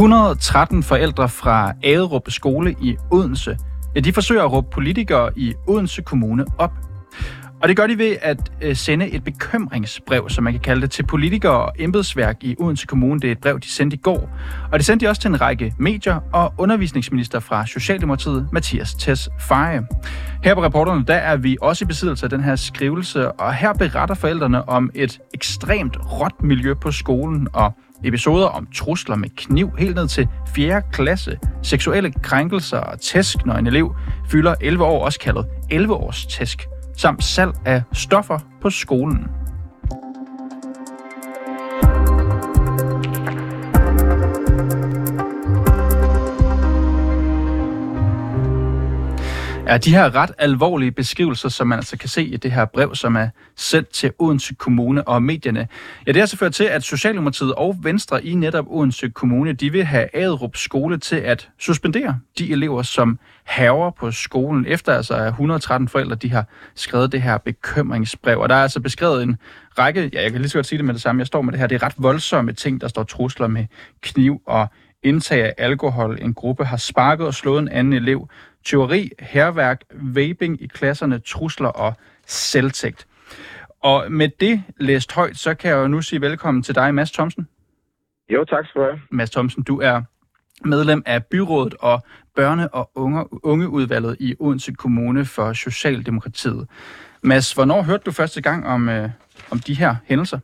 113 forældre fra Aderup skole i Odense, ja, de forsøger at råbe politikere i Odense Kommune op. Og det gør de ved at øh, sende et bekymringsbrev, som man kan kalde det, til politikere og embedsværk i Odense Kommune. Det er et brev, de sendte i går. Og det sendte de også til en række medier og undervisningsminister fra Socialdemokratiet, Mathias Tess Feje. Her på reporterne, der er vi også i besiddelse af den her skrivelse, og her beretter forældrene om et ekstremt råt miljø på skolen, og episoder om trusler med kniv helt ned til 4. klasse, seksuelle krænkelser og tæsk, når en elev fylder 11 år, også kaldet 11-års tæsk samt salg af stoffer på skolen. Ja, de her ret alvorlige beskrivelser, som man altså kan se i det her brev, som er sendt til Odense Kommune og medierne. Ja, det har så ført til, at Socialdemokratiet og Venstre i netop Odense Kommune, de vil have Aderup skole til at suspendere de elever, som haver på skolen, efter altså 113 forældre, de har skrevet det her bekymringsbrev. Og der er altså beskrevet en række, ja, jeg kan lige så godt sige det med det samme, jeg står med det her, det er ret voldsomme ting, der står trusler med kniv og indtag af alkohol. En gruppe har sparket og slået en anden elev tyveri, herværk, vaping i klasserne, trusler og selvtægt. Og med det læst højt, så kan jeg jo nu sige velkommen til dig, Mads Thomsen. Jo, tak skal du have. Mads Thomsen, du er medlem af byrådet og børne- og unge, ungeudvalget i Odense Kommune for Socialdemokratiet. Mads, hvornår hørte du første gang om, øh, om de her hændelser?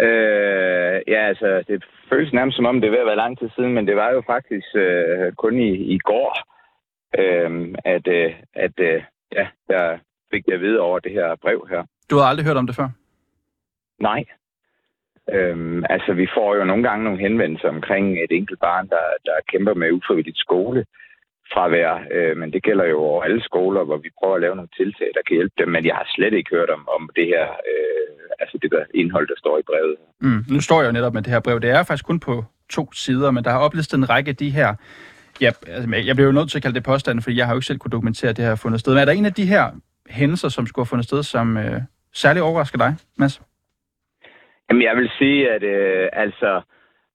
Øh, ja, altså, det føles nærmest som om, det er ved at være lang tid siden, men det var jo faktisk øh, kun i, i går, øh, at, øh, at øh, ja, jeg fik det at vide over det her brev her. Du har aldrig hørt om det før? Nej. Øhm, altså, vi får jo nogle gange nogle henvendelser omkring et enkelt barn, der, der kæmper med ufrivilligt skole fravær, øh, men det gælder jo over alle skoler, hvor vi prøver at lave nogle tiltag, der kan hjælpe dem, men jeg har slet ikke hørt om, om det her, øh, altså det der indhold, der står i brevet. Mm, nu står jeg jo netop med det her brev. Det er faktisk kun på to sider, men der har oplistet en række af de her Ja, altså, jeg bliver jo nødt til at kalde det påstande, fordi jeg har jo ikke selv kunne dokumentere, at det her har fundet sted. Men er der en af de her hændelser, som skulle have fundet sted, som øh, særligt overrasker dig, Mads? Jamen, jeg vil sige, at øh, altså,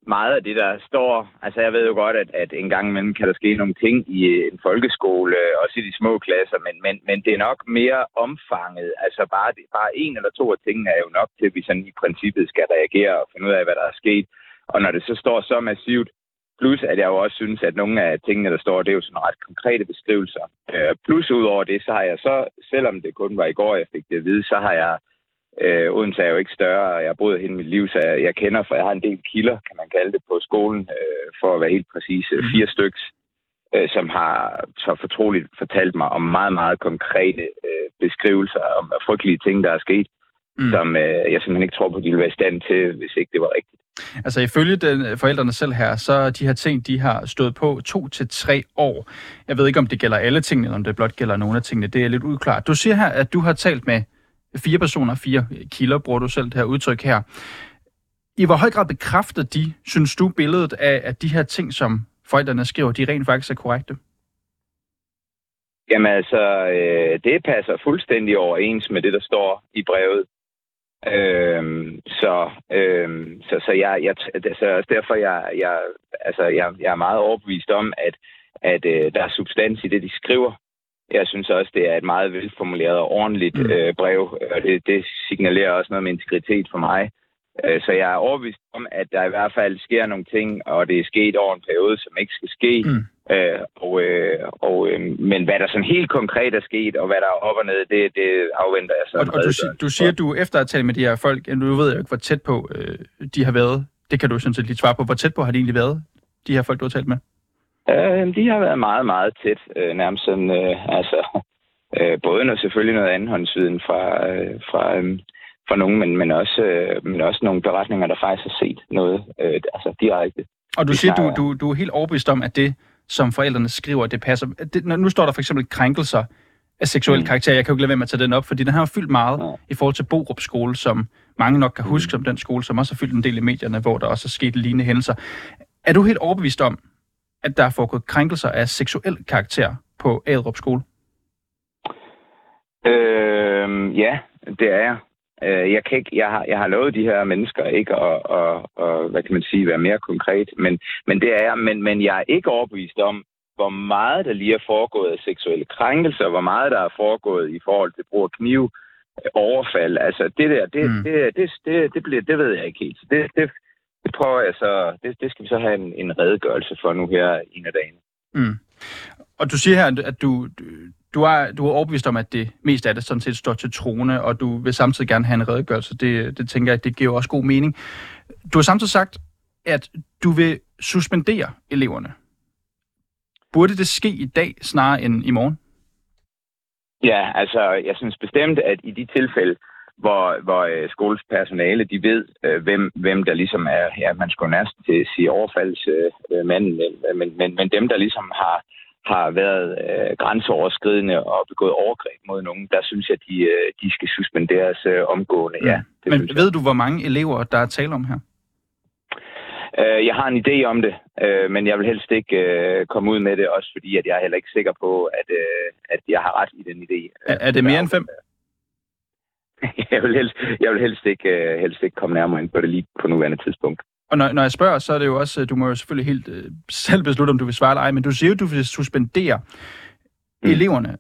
meget af det, der står... Altså, jeg ved jo godt, at, at en gang imellem kan der ske nogle ting i øh, en folkeskole, øh, også i de små klasser, men, men, men det er nok mere omfanget. Altså, bare, bare en eller to af tingene er jo nok til, at vi sådan i princippet skal reagere og finde ud af, hvad der er sket. Og når det så står så massivt, plus at jeg jo også synes, at nogle af tingene, der står, det er jo sådan ret konkrete beskrivelser. Øh, plus ud over det, så har jeg så, selvom det kun var i går, jeg fik det at vide, så har jeg Øh, Odense er jo ikke større, og jeg har boet hele mit liv, så jeg, jeg kender, for jeg har en del kilder, kan man kalde det, på skolen, øh, for at være helt præcis, mm. fire stykker, øh, som har så fortroligt fortalt mig om meget, meget konkrete øh, beskrivelser om frygtelige ting, der er sket, mm. som øh, jeg simpelthen ikke tror på, de ville være i stand til, hvis ikke det var rigtigt. Altså ifølge den, forældrene selv her, så de her ting, de har stået på to til tre år. Jeg ved ikke, om det gælder alle tingene, eller om det blot gælder nogle af tingene. Det er lidt uklart. Du siger her, at du har talt med fire personer, fire kilder, bruger du selv det her udtryk her. I hvor høj grad bekræfter de, synes du, billedet af, at de her ting, som forældrene skriver, de rent faktisk er korrekte? Jamen altså, øh, det passer fuldstændig overens med det, der står i brevet. Øhm, så, øhm, så, så jeg, jeg, altså, derfor jeg, jeg, altså, jeg, jeg er meget overbevist om, at, at øh, der er substans i det, de skriver. Jeg synes også, det er et meget velformuleret og ordentligt mm. øh, brev, og det, det signalerer også noget med integritet for mig. Øh, så jeg er overbevist om, at der i hvert fald sker nogle ting, og det er sket over en periode, som ikke skal ske. Mm. Øh, og, øh, og, øh, men hvad der sådan helt konkret er sket, og hvad der er op og ned, det, det afventer jeg så. Og, og du, du siger, at du efter at tale med de her folk, du ved jo ikke, hvor tæt på øh, de har været. Det kan du sådan set lige svare på. Hvor tæt på har de egentlig været, de her folk, du har talt med? Øh, de har været meget, meget tæt. Øh, nærmest sådan, øh, altså, øh, både noget, selvfølgelig noget andenhåndsviden fra, øh, fra, øh, fra nogen, men, men, også, øh, men også nogle beretninger, der faktisk har set noget øh, altså direkte. Og du siger, du, du, du er helt overbevist om, at det, som forældrene skriver, det passer. Det, nu står der for eksempel krænkelser af seksuel mm. karakter. Jeg kan jo ikke lade være med at tage den op, fordi den har fyldt meget ja. i forhold til Borup skole, som mange nok kan huske mm. som den skole, som også har fyldt en del i medierne, hvor der også er sket lignende hændelser. Er du helt overbevist om, at der er foregået krænkelser af seksuel karakter på Adrup skole? Øh, ja, det er jeg. Øh, jeg, kan ikke, jeg, har, jeg har lovet de her mennesker ikke at, og, og, hvad kan man sige, være mere konkret, men, men det er jeg. Men, men jeg er ikke overbevist om, hvor meget der lige er foregået af seksuelle krænkelser, hvor meget der er foregået i forhold til brug af kniv, overfald. Altså det der, det, mm. det, det, det, det, bliver, det ved jeg ikke helt. Det, det, det prøver jeg så, det, det skal vi så have en, en redegørelse for nu her en af dagene. Mm. Og du siger her, at du, du er, du er overbevist om, at det mest af det sådan set står til trone, og du vil samtidig gerne have en redegørelse. Det, det tænker jeg, det giver også god mening. Du har samtidig sagt, at du vil suspendere eleverne. Burde det ske i dag snarere end i morgen? Ja, altså, jeg synes bestemt, at i de tilfælde, hvor, hvor øh, skolens personale, de ved, øh, hvem, hvem der ligesom er, ja, man skulle næsten til sige overfaldsmanden, øh, men, men, men dem, der ligesom har, har været øh, grænseoverskridende og begået overgreb mod nogen, der synes jeg, de, øh, de skal suspenderes øh, omgående. Ja, det Men ved du, hvor mange elever, der er tale om her? Øh, jeg har en idé om det, øh, men jeg vil helst ikke øh, komme ud med det, også fordi at jeg er heller ikke sikker på, at, øh, at jeg har ret i den idé. Er, er det mere end fem? jeg vil helst, jeg vil helst, ikke, øh, helst ikke komme nærmere ind på det lige på nuværende tidspunkt. Og når, når jeg spørger, så er det jo også, du må jo selvfølgelig helt øh, selv beslutte, om du vil svare eller ej, men du siger jo, at du vil suspendere mm. eleverne.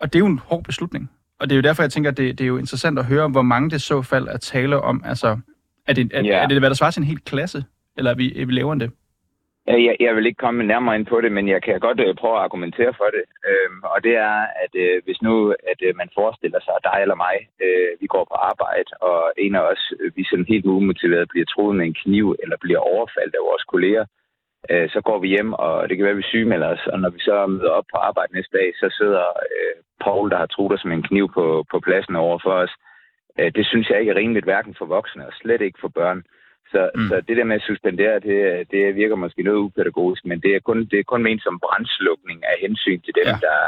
Og det er jo en hård beslutning. Og det er jo derfor, jeg tænker, at det, det er jo interessant at høre, hvor mange det så fald er tale om. Altså, er det, er, yeah. er det hvad der svarer til en hel klasse, eller er vi, er vi lavere end det? Øh, jeg, jeg vil ikke komme nærmere ind på det, men jeg kan godt øh, prøve at argumentere for det. Øhm, og det er, at øh, hvis nu at øh, man forestiller sig, at dig eller mig, øh, vi går på arbejde, og en af os, øh, vi sådan helt umotiveret bliver troet med en kniv, eller bliver overfaldt af vores kolleger, øh, så går vi hjem, og det kan være, at vi sygemelder os. Og når vi så møder op på arbejde næste dag, så sidder øh, Paul, der har troet os med en kniv på, på pladsen over for os. Øh, det synes jeg ikke er rimeligt, hverken for voksne og slet ikke for børn. Så, mm. så det der med at suspendere, det, det virker måske noget upædagogisk, men det er kun, det er kun ment som brændslukning af hensyn til dem, ja. der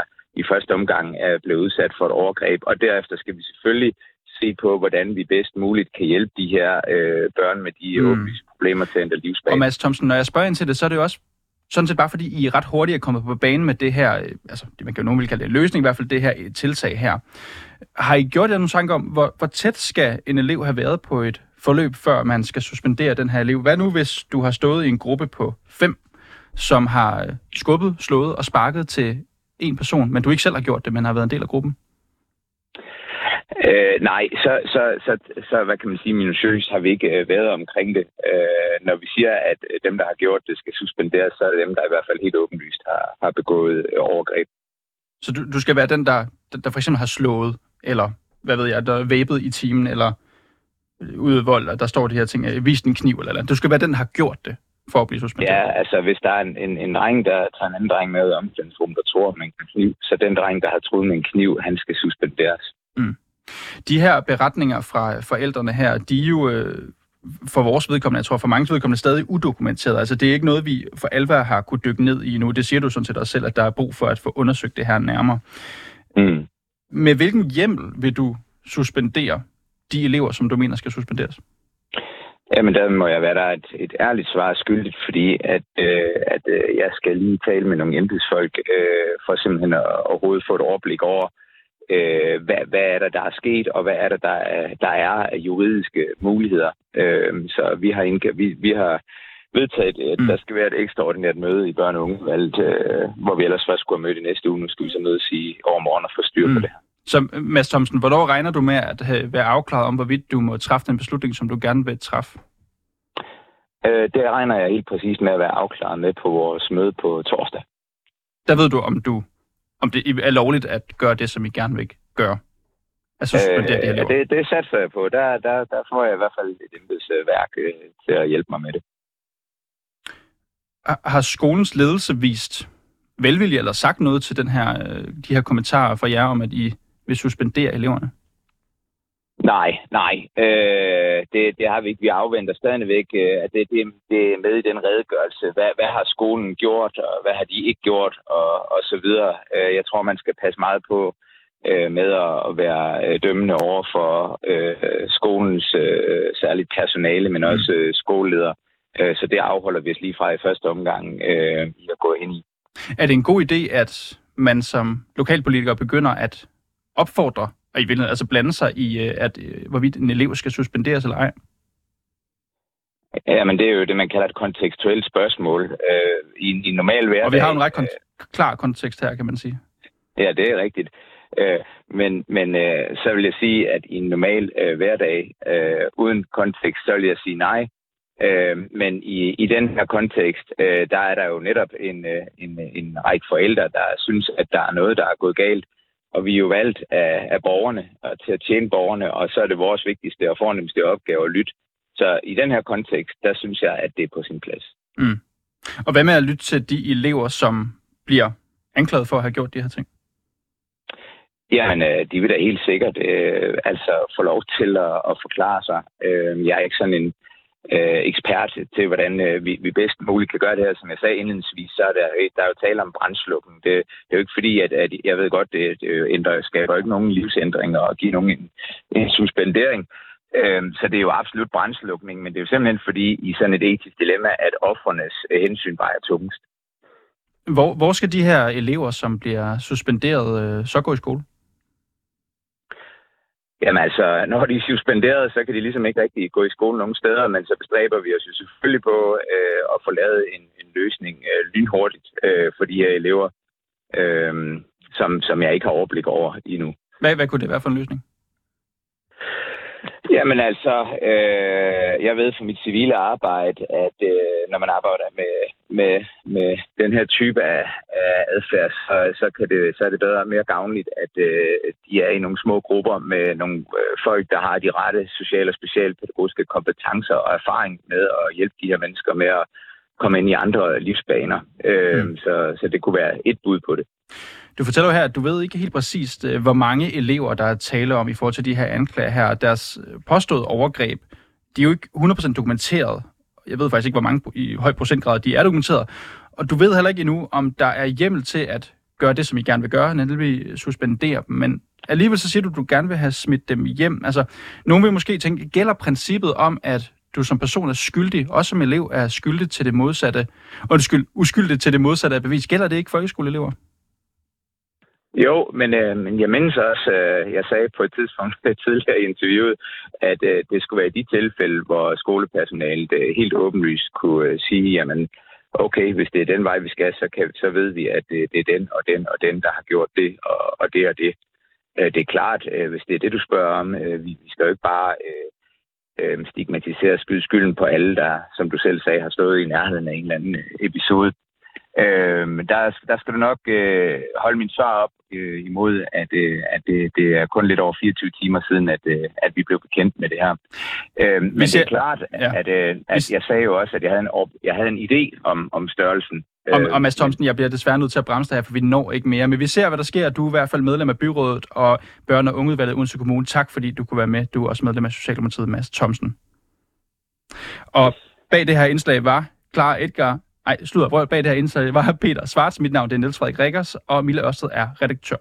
i første omgang er blevet udsat for et overgreb. Og derefter skal vi selvfølgelig se på, hvordan vi bedst muligt kan hjælpe de her øh, børn med de mm. åbenlyse problemer til at ændre livsbane. Og Mads Thomsen, når jeg spørger ind til det, så er det jo også sådan set bare fordi, I er ret hurtigt er kommet på banen med det her, øh, altså det man kan jo nogen vil kalde det en løsning, i hvert fald det her tiltag her. Har I gjort jer nogle tanker om, hvor, hvor tæt skal en elev have været på et forløb, før man skal suspendere den her elev. Hvad nu, hvis du har stået i en gruppe på fem, som har øh, skubbet, slået og sparket til en person, men du ikke selv har gjort det, men har været en del af gruppen? Øh, nej, så, så, så, så, hvad kan man sige, minutiøst har vi ikke øh, været omkring det. Øh, når vi siger, at øh, dem, der har gjort det, skal suspenderes, så er det dem, der i hvert fald helt åbenlyst har, har begået øh, overgreb. Så du, du skal være den, der, der, der for eksempel har slået, eller hvad ved jeg, der er væbet i timen, eller vold, og der står de her ting, vis en kniv eller eller Du skal være den, der har gjort det, for at blive suspenderet. Ja, altså hvis der er en, en, en dreng, der tager en anden dreng med om omklædningsrum, der tror med en kniv, så den dreng, der har troet med en kniv, han skal suspenderes. Mm. De her beretninger fra forældrene her, de er jo øh, for vores vedkommende, jeg tror for mange vedkommende, stadig udokumenteret. Altså det er ikke noget, vi for alvor har kunne dykke ned i nu. Det siger du sådan set også selv, at der er brug for at få undersøgt det her nærmere. Mm. Med hvilken hjemmel vil du suspendere de elever, som du mener skal suspenderes? Jamen, der må jeg være der et, et ærligt svar skyldigt, fordi at, øh, at øh, jeg skal lige tale med nogle embedsfolk øh, for simpelthen at overhovedet få et overblik over, øh, hvad, hvad er der, der er sket, og hvad er der, der er, der er af juridiske muligheder. Øh, så vi har, indg- vi, vi har vedtaget, at mm. der skal være et ekstraordinært møde i børne- og ungevalget, øh, hvor vi ellers først skulle have mødt i næste uge. Nu skal vi så mødes i overmorgen og få styr på mm. det her. Så Mads Thomsen, hvornår regner du med at have, være afklaret om, hvorvidt du må træffe den beslutning, som du gerne vil træffe? Øh, det regner jeg helt præcis med at være afklaret med på vores møde på torsdag. Der ved du, om du om det er lovligt at gøre det, som I gerne vil gøre? Altså, øh, det, det, det, det satser jeg på. Der, der, der får jeg i hvert fald et embedsværk øh, til at hjælpe mig med det. Har skolens ledelse vist velvilje eller sagt noget til den her, øh, de her kommentarer fra jer om, at I vil suspendere eleverne? Nej, nej. Øh, det, det har vi ikke. Vi afventer stadigvæk, øh, at det, det, det er med i den redegørelse. Hvad, hvad har skolen gjort, og hvad har de ikke gjort, og, og så videre. Øh, jeg tror, man skal passe meget på øh, med at være øh, dømmende over for øh, skolens øh, særligt personale, men også øh, skoleleder. Øh, så det afholder vi os lige fra i første omgang øh, i at gå ind i. Er det en god idé, at man som lokalpolitiker begynder at opfordre og i virkeligheden altså blande sig i, øh, at, øh, hvorvidt en elev skal suspenderes eller ej? Ja, men det er jo det, man kalder et kontekstuelt spørgsmål. Øh, i, I normal hverdag... Og vi har en ret kon- klar kontekst her, kan man sige. Ja, det er rigtigt. Øh, men men øh, så vil jeg sige, at i en normal øh, hverdag, øh, uden kontekst, så vil jeg sige nej. Øh, men i, i den her kontekst, øh, der er der jo netop en, øh, en, en række forældre, der synes, at der er noget, der er gået galt. Og vi er jo valgt af, af borgerne og til at tjene borgerne, og så er det vores vigtigste og fornemmeste opgave at lytte. Så i den her kontekst, der synes jeg, at det er på sin plads. Mm. Og hvad med at lytte til de elever, som bliver anklaget for at have gjort de her ting? Jamen, øh, de vil da helt sikkert øh, altså få lov til at, at forklare sig. Øh, jeg er ikke sådan en øh, ekspert til, hvordan øh, vi, vi bedst muligt kan gøre det her. Som jeg sagde indledningsvis, så er der, øh, der er jo tale om brændslukken. Det, det er jo ikke fordi, at, at jeg ved godt, det, det ændrer, skaber ikke nogen livsændringer og giver nogen en, en suspendering. Øh, så det er jo absolut brændslukning, men det er jo simpelthen fordi, i sådan et etisk dilemma, at offrenes øh, hensyn vejer tungest. Hvor, hvor skal de her elever, som bliver suspenderet, øh, så gå i skole? Jamen altså, når de er suspenderet, så kan de ligesom ikke rigtig gå i skole nogen steder, men så bestræber vi os jo selvfølgelig på øh, at få lavet en, en løsning øh, lynhurtigt øh, for de her elever, øh, som, som jeg ikke har overblik over endnu. Hvad, hvad kunne det være for en løsning? Jamen altså, øh, jeg ved fra mit civile arbejde, at øh, når man arbejder med, med, med den her type af, af adfærd, så, så, kan det, så er det bedre og mere gavnligt, at øh, de er i nogle små grupper med nogle øh, folk, der har de rette sociale og specialpædagogiske kompetencer og erfaring med at hjælpe de her mennesker med at komme ind i andre livsbaner. Øh, mm. så, så det kunne være et bud på det. Du fortæller jo her, at du ved ikke helt præcist, øh, hvor mange elever, der er tale om i forhold til de her anklager her. Deres øh, påståede overgreb, de er jo ikke 100% dokumenteret. Jeg ved faktisk ikke, hvor mange i høj procentgrad de er dokumenteret. Og du ved heller ikke endnu, om der er hjemmel til at gøre det, som I gerne vil gøre, nemlig suspendere dem. Men alligevel så siger du, at du gerne vil have smidt dem hjem. Altså, nogen vil måske tænke, gælder princippet om, at du som person er skyldig, også som elev er skyldig til det modsatte, undskyld, uskyldig til det modsatte af bevis. Gælder det ikke folkeskoleelever? Jo, men, øh, men jeg mindes også, øh, jeg sagde på et tidspunkt tidligere i interviewet, at øh, det skulle være de tilfælde, hvor skolepersonalet øh, helt åbenlyst kunne øh, sige, jamen okay, hvis det er den vej, vi skal, så, kan, så ved vi, at det, det er den og den og den, der har gjort det og, og det og det. Øh, det er klart, øh, hvis det er det, du spørger om, øh, vi, vi skal jo ikke bare øh, øh, stigmatisere skylden på alle, der, som du selv sagde, har stået i nærheden af en eller anden øh, episode. Øh, der, der skal du nok øh, holde min svar op øh, imod, at, øh, at det, det er kun lidt over 24 timer siden, at, øh, at vi blev bekendt med det her. Øh, men det er klart, ja. at, øh, at jeg sagde jo også, at jeg havde en, jeg havde en idé om, om størrelsen. Og, og Mads Thomsen, jeg bliver desværre nødt til at bremse dig her, for vi når ikke mere. Men vi ser, hvad der sker. Du er i hvert fald medlem af byrådet og børne- og ungeudvalget Odense Kommune. Tak, fordi du kunne være med. Du er også medlem af Socialdemokratiet, Mads Thomsen. Og bag det her indslag var Klar Edgar ej, slutter, bag det her indslag var Peter Svarts. Mit navn det er Niels Frederik Rikkers, og Mille Ørsted er redaktør.